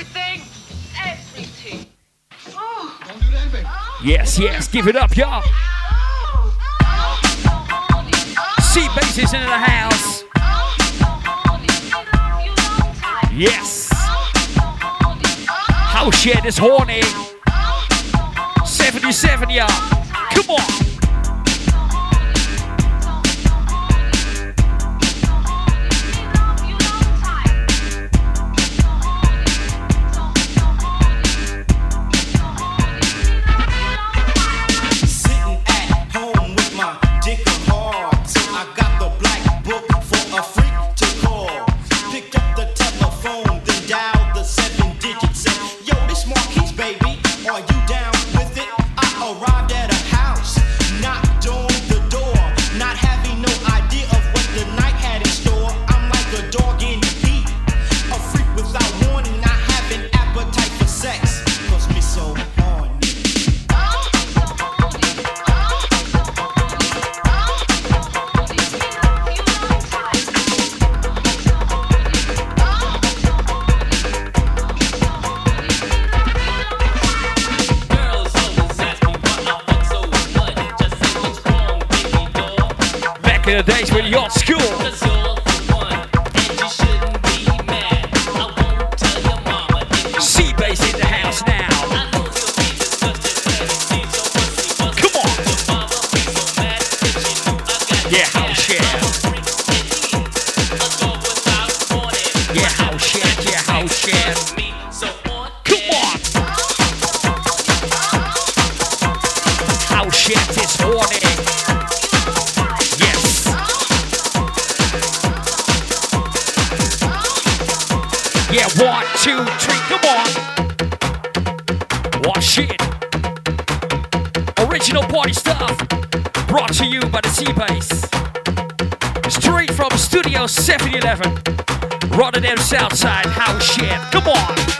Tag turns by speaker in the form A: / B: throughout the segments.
A: everything, everything. Oh.
B: Don't do that, baby.
C: Yes, yes, give it up, y'all. C bases into the house. Yes. House shed is horny. 77, y'all.
D: House
C: Shed is horny. Yes. Yeah, one, two, three, come on. Wash it. Original party stuff brought to you by the C-Baze. Straight from Studio 711, Rotterdam Southside House Shed. Come on.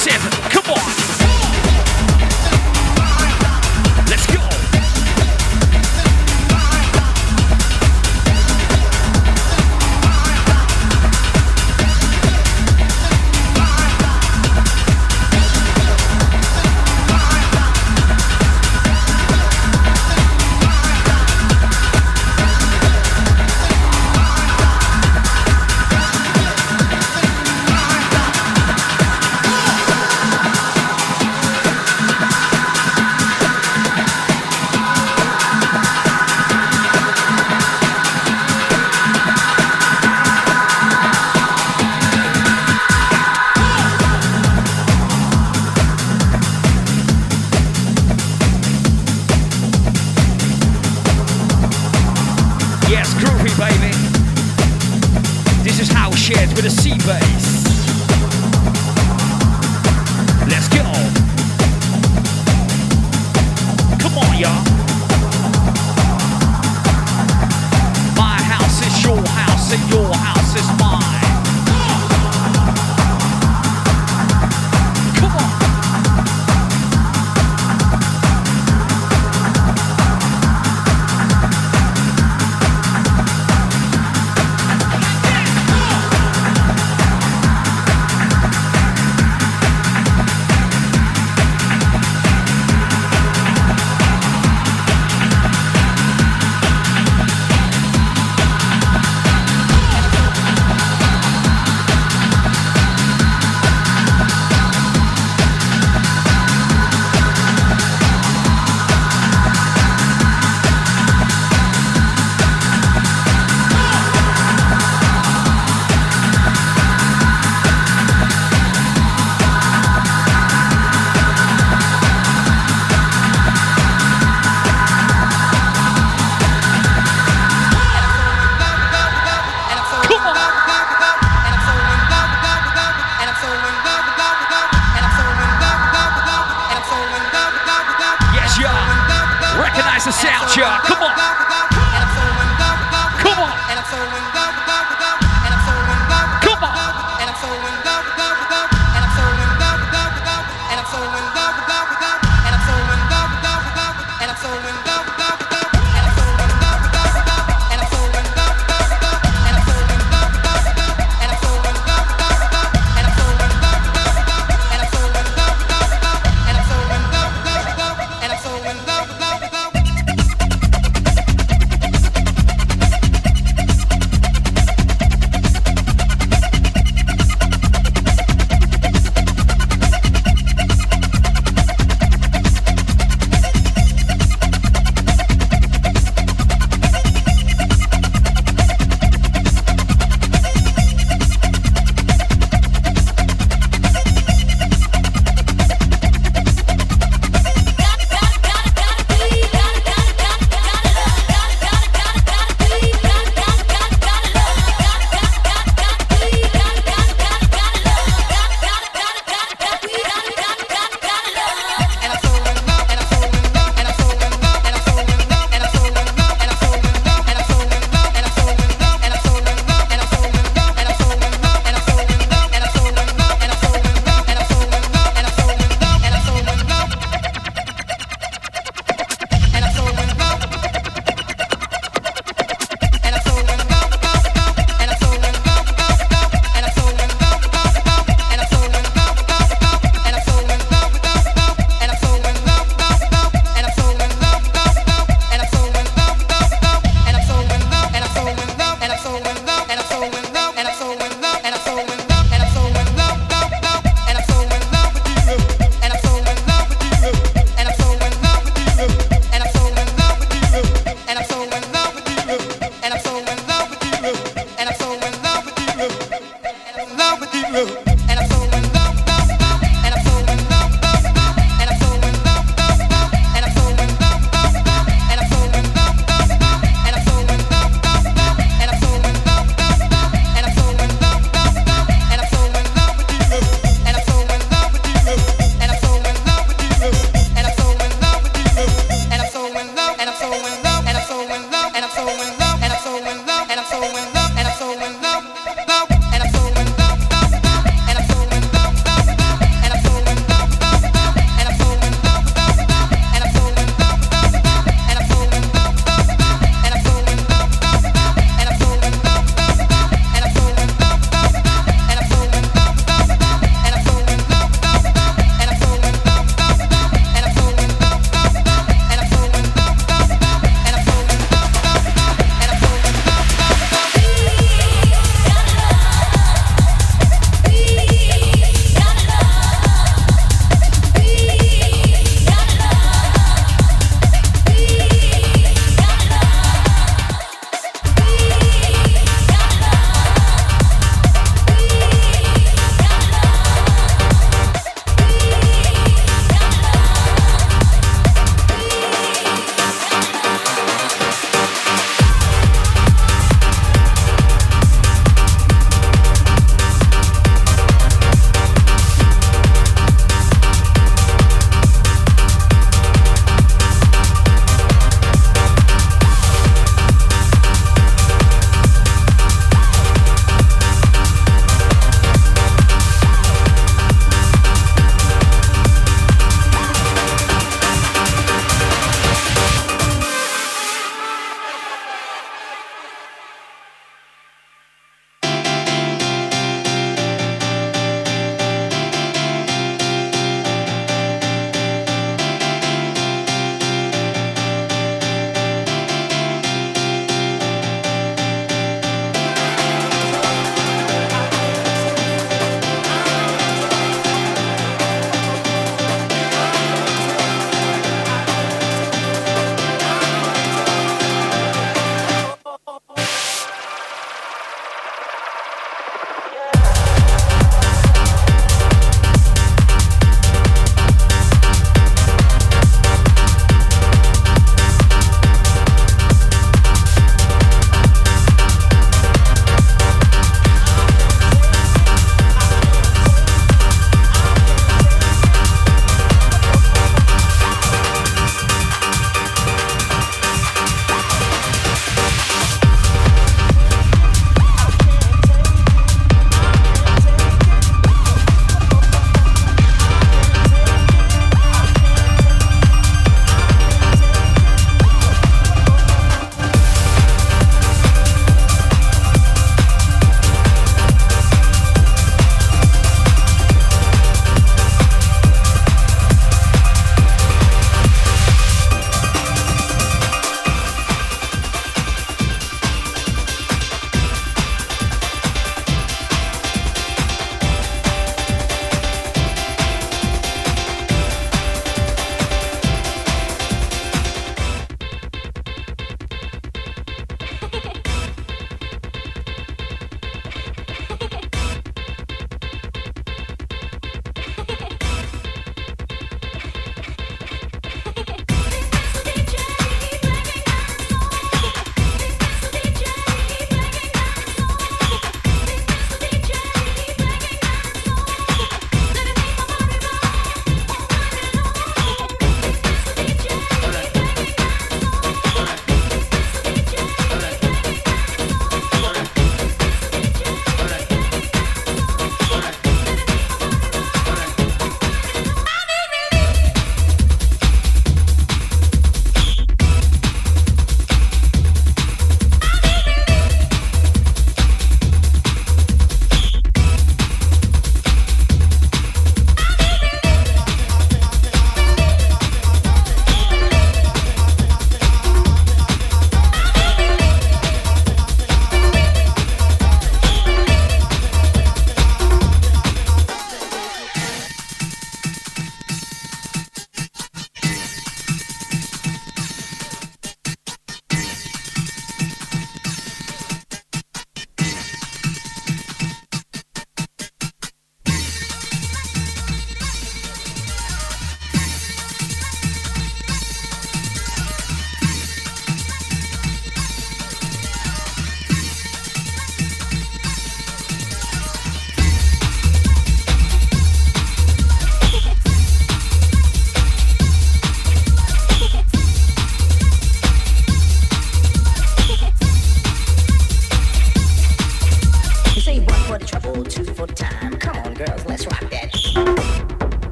D: 77.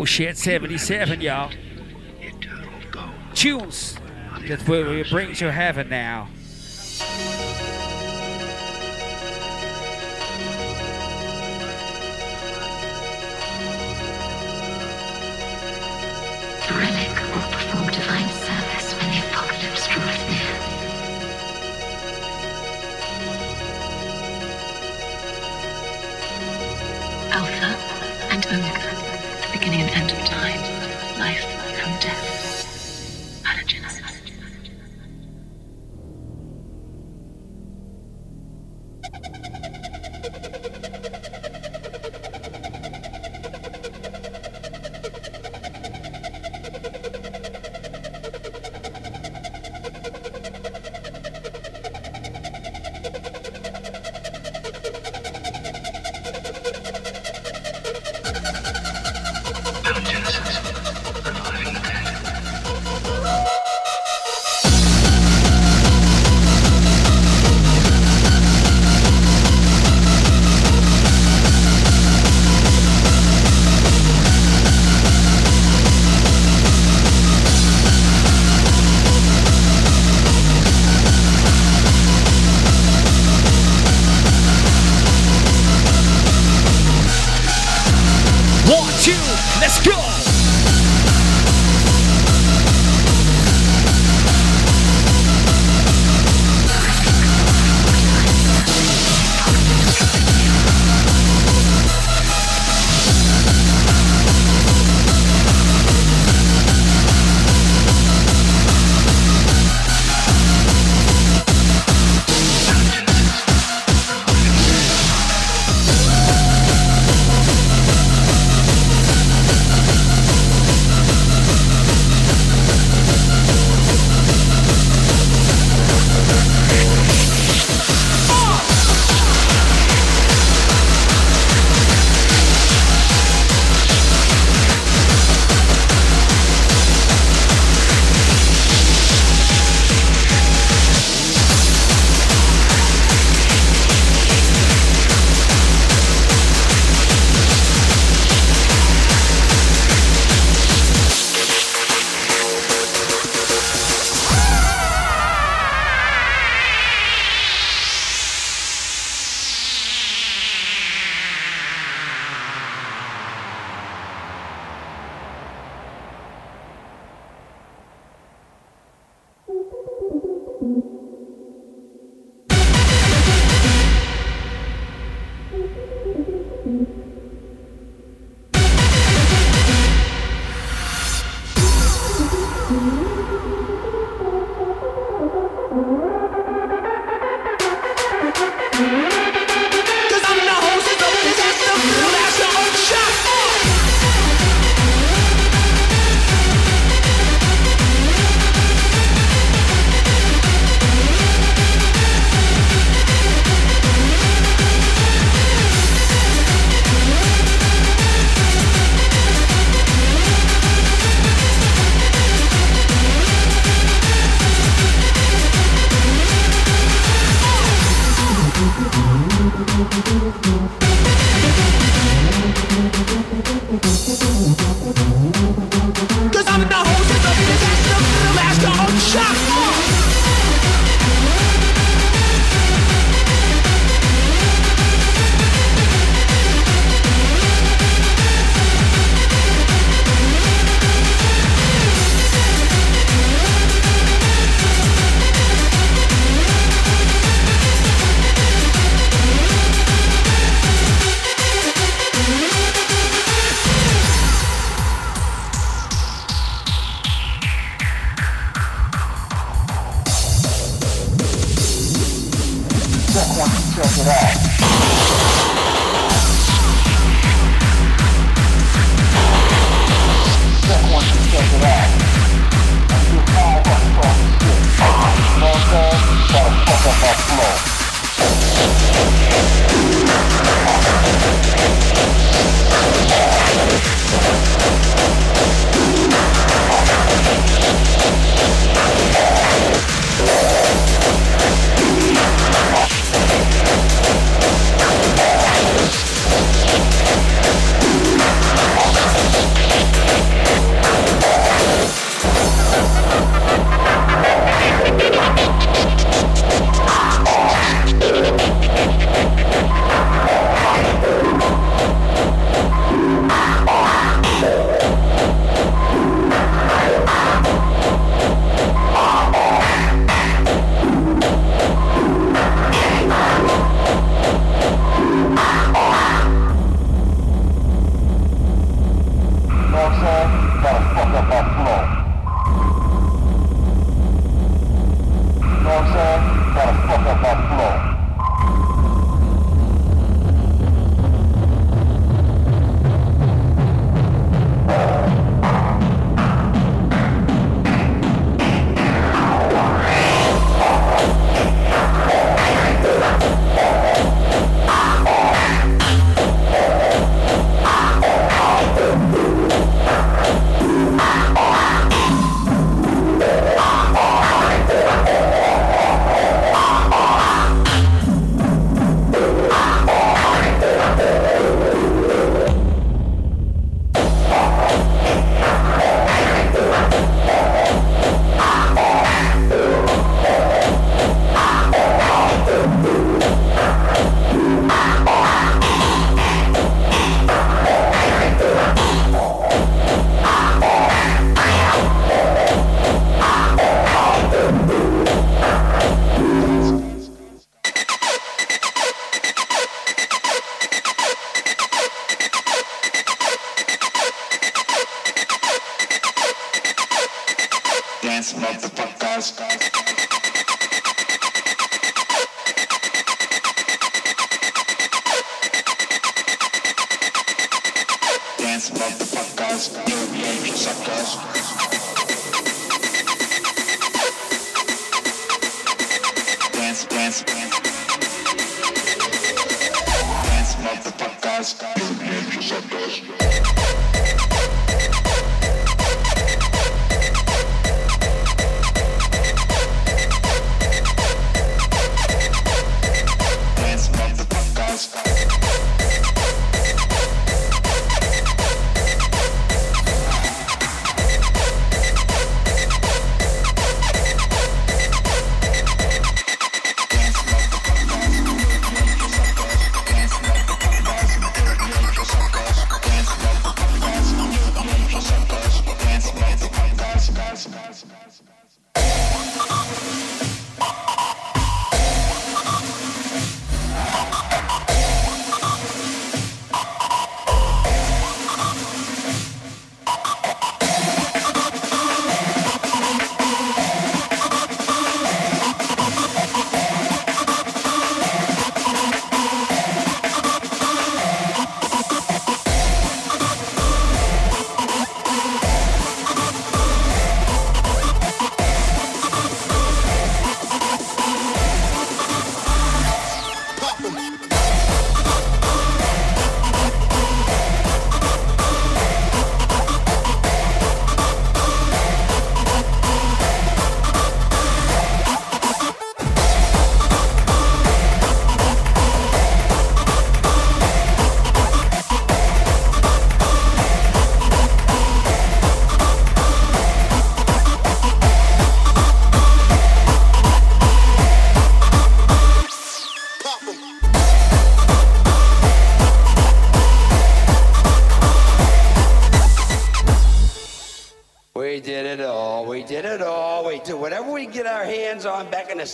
D: Oh, shit, 77, y'all. Tunes that will bring to heaven now.
E: Relic will perform divine service when the apocalypse near.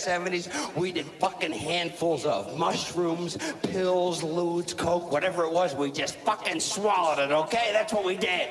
F: 70s. We did fucking handfuls of mushrooms, pills, ludes, coke, whatever it was. We just fucking swallowed it, okay? That's what we did.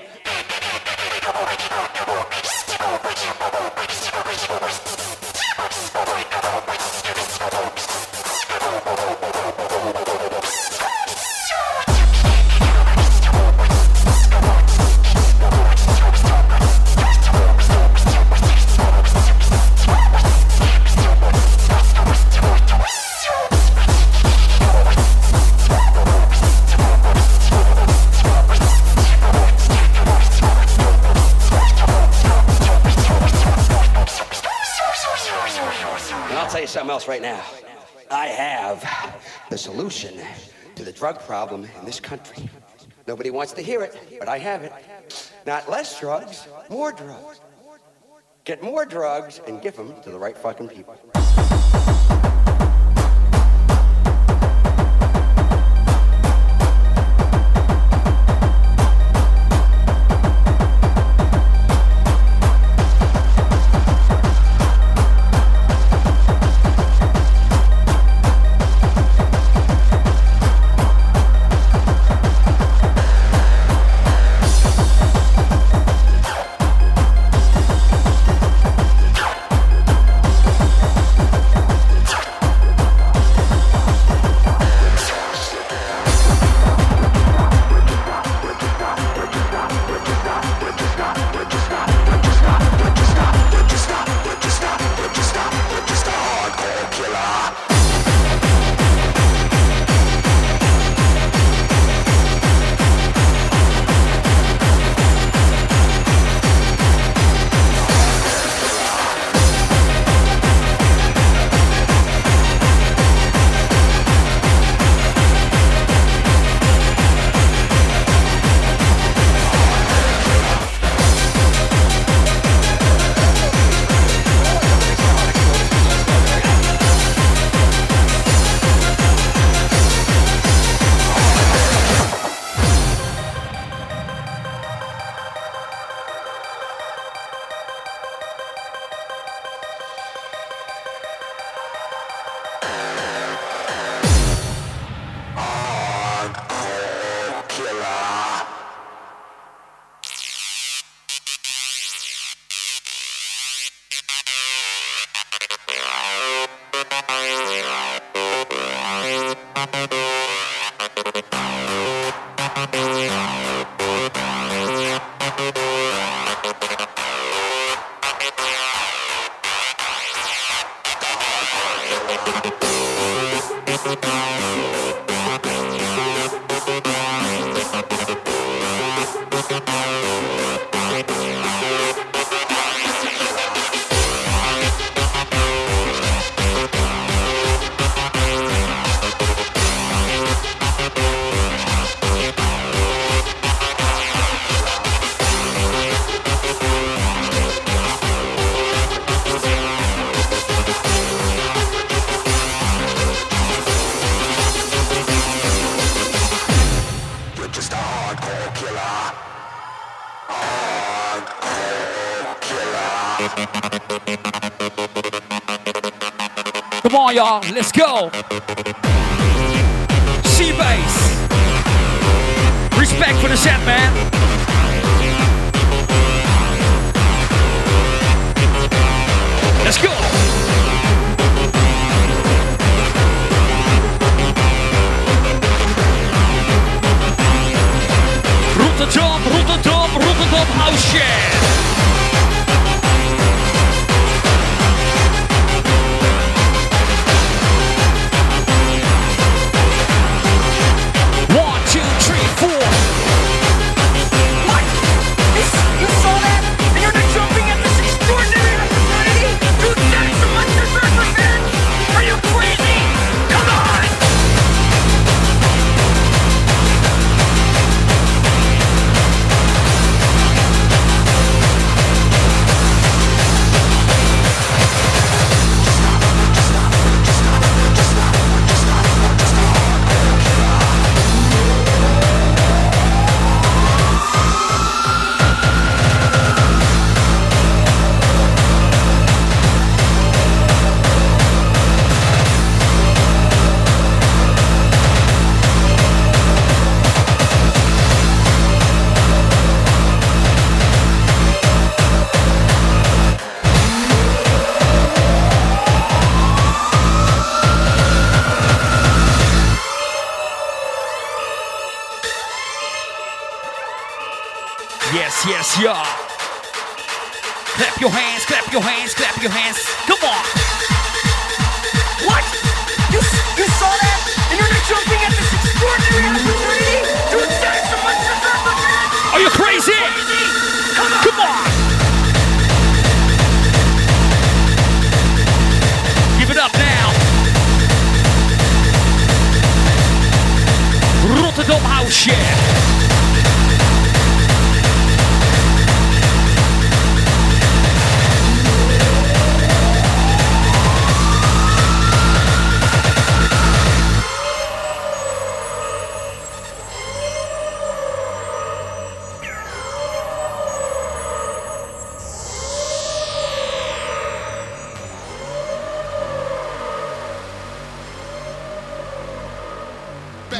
F: Else right now. I have the solution to the drug problem in this country. Nobody wants to hear it, but I have it. Not less drugs, more drugs. Get more drugs and give them to the right fucking people.
D: Come. Let's go. C-Baze. Respect for the set, man. Let's go. Rotterdam, Rotterdam, Rotterdam House
G: Shed.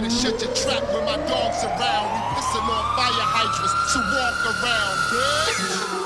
D: better shut your trap when my dog's around. We pissing on fire hydrants to walk around, bitch.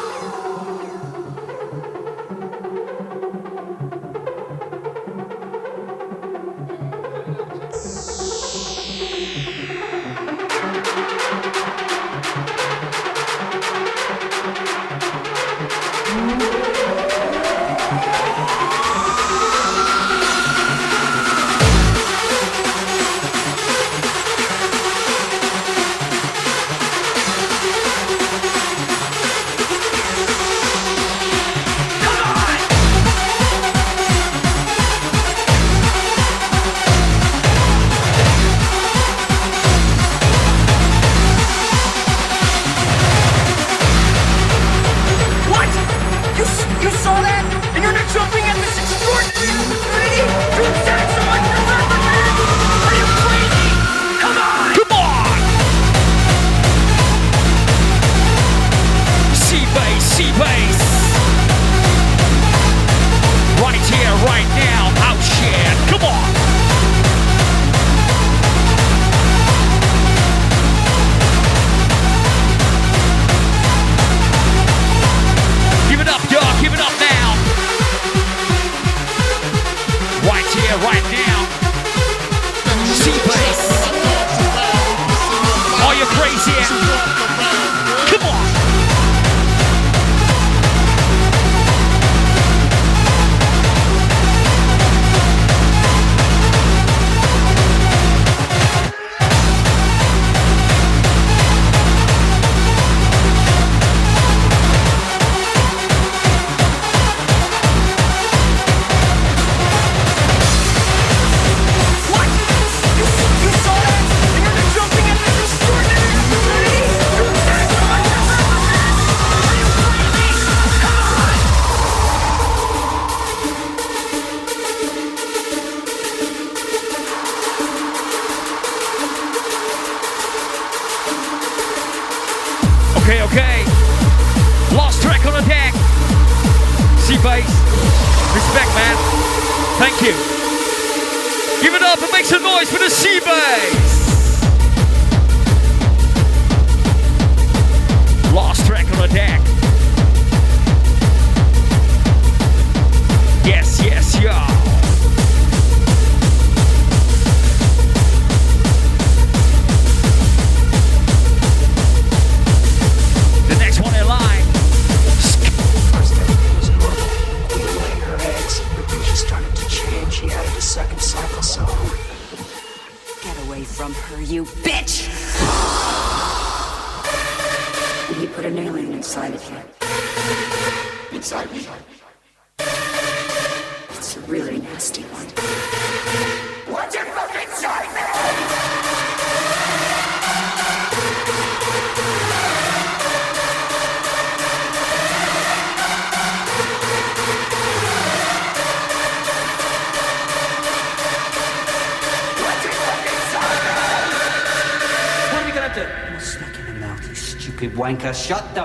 H: Lanka shut
D: down.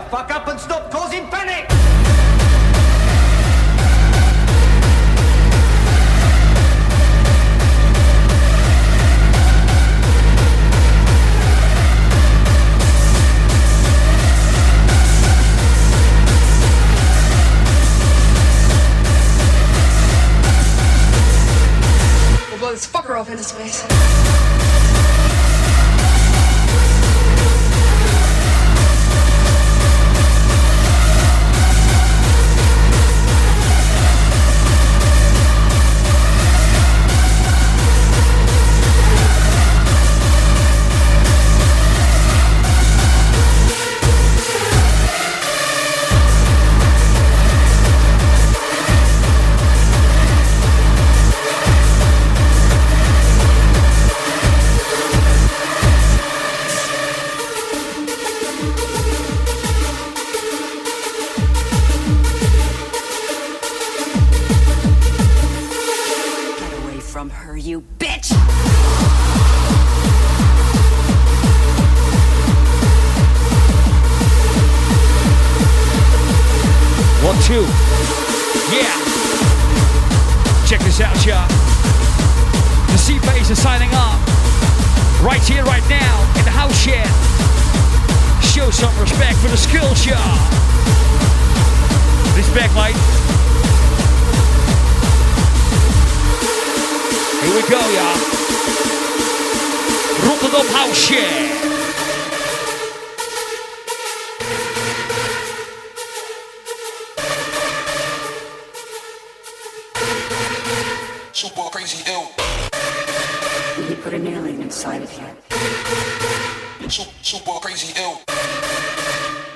I: super crazy ill.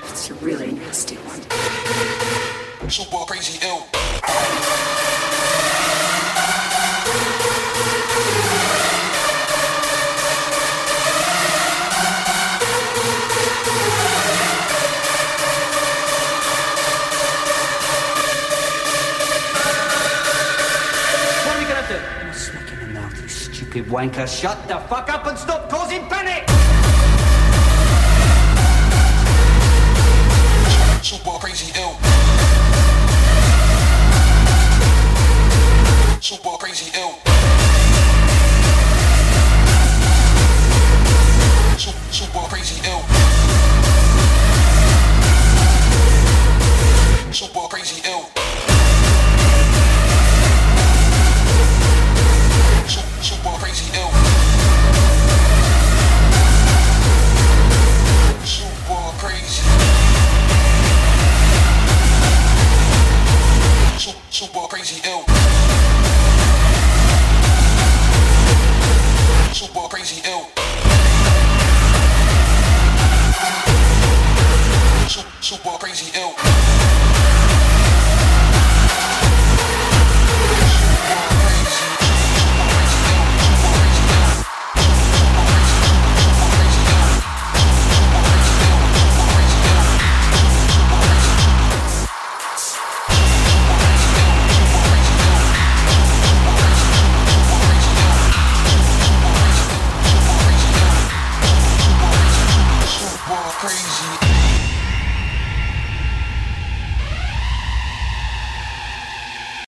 J: It's a really nasty one.
I: Super crazy ill.
H: stupid wanker. Shut the fuck up and stop causing panic!
I: Super crazy ill. Super crazy ill.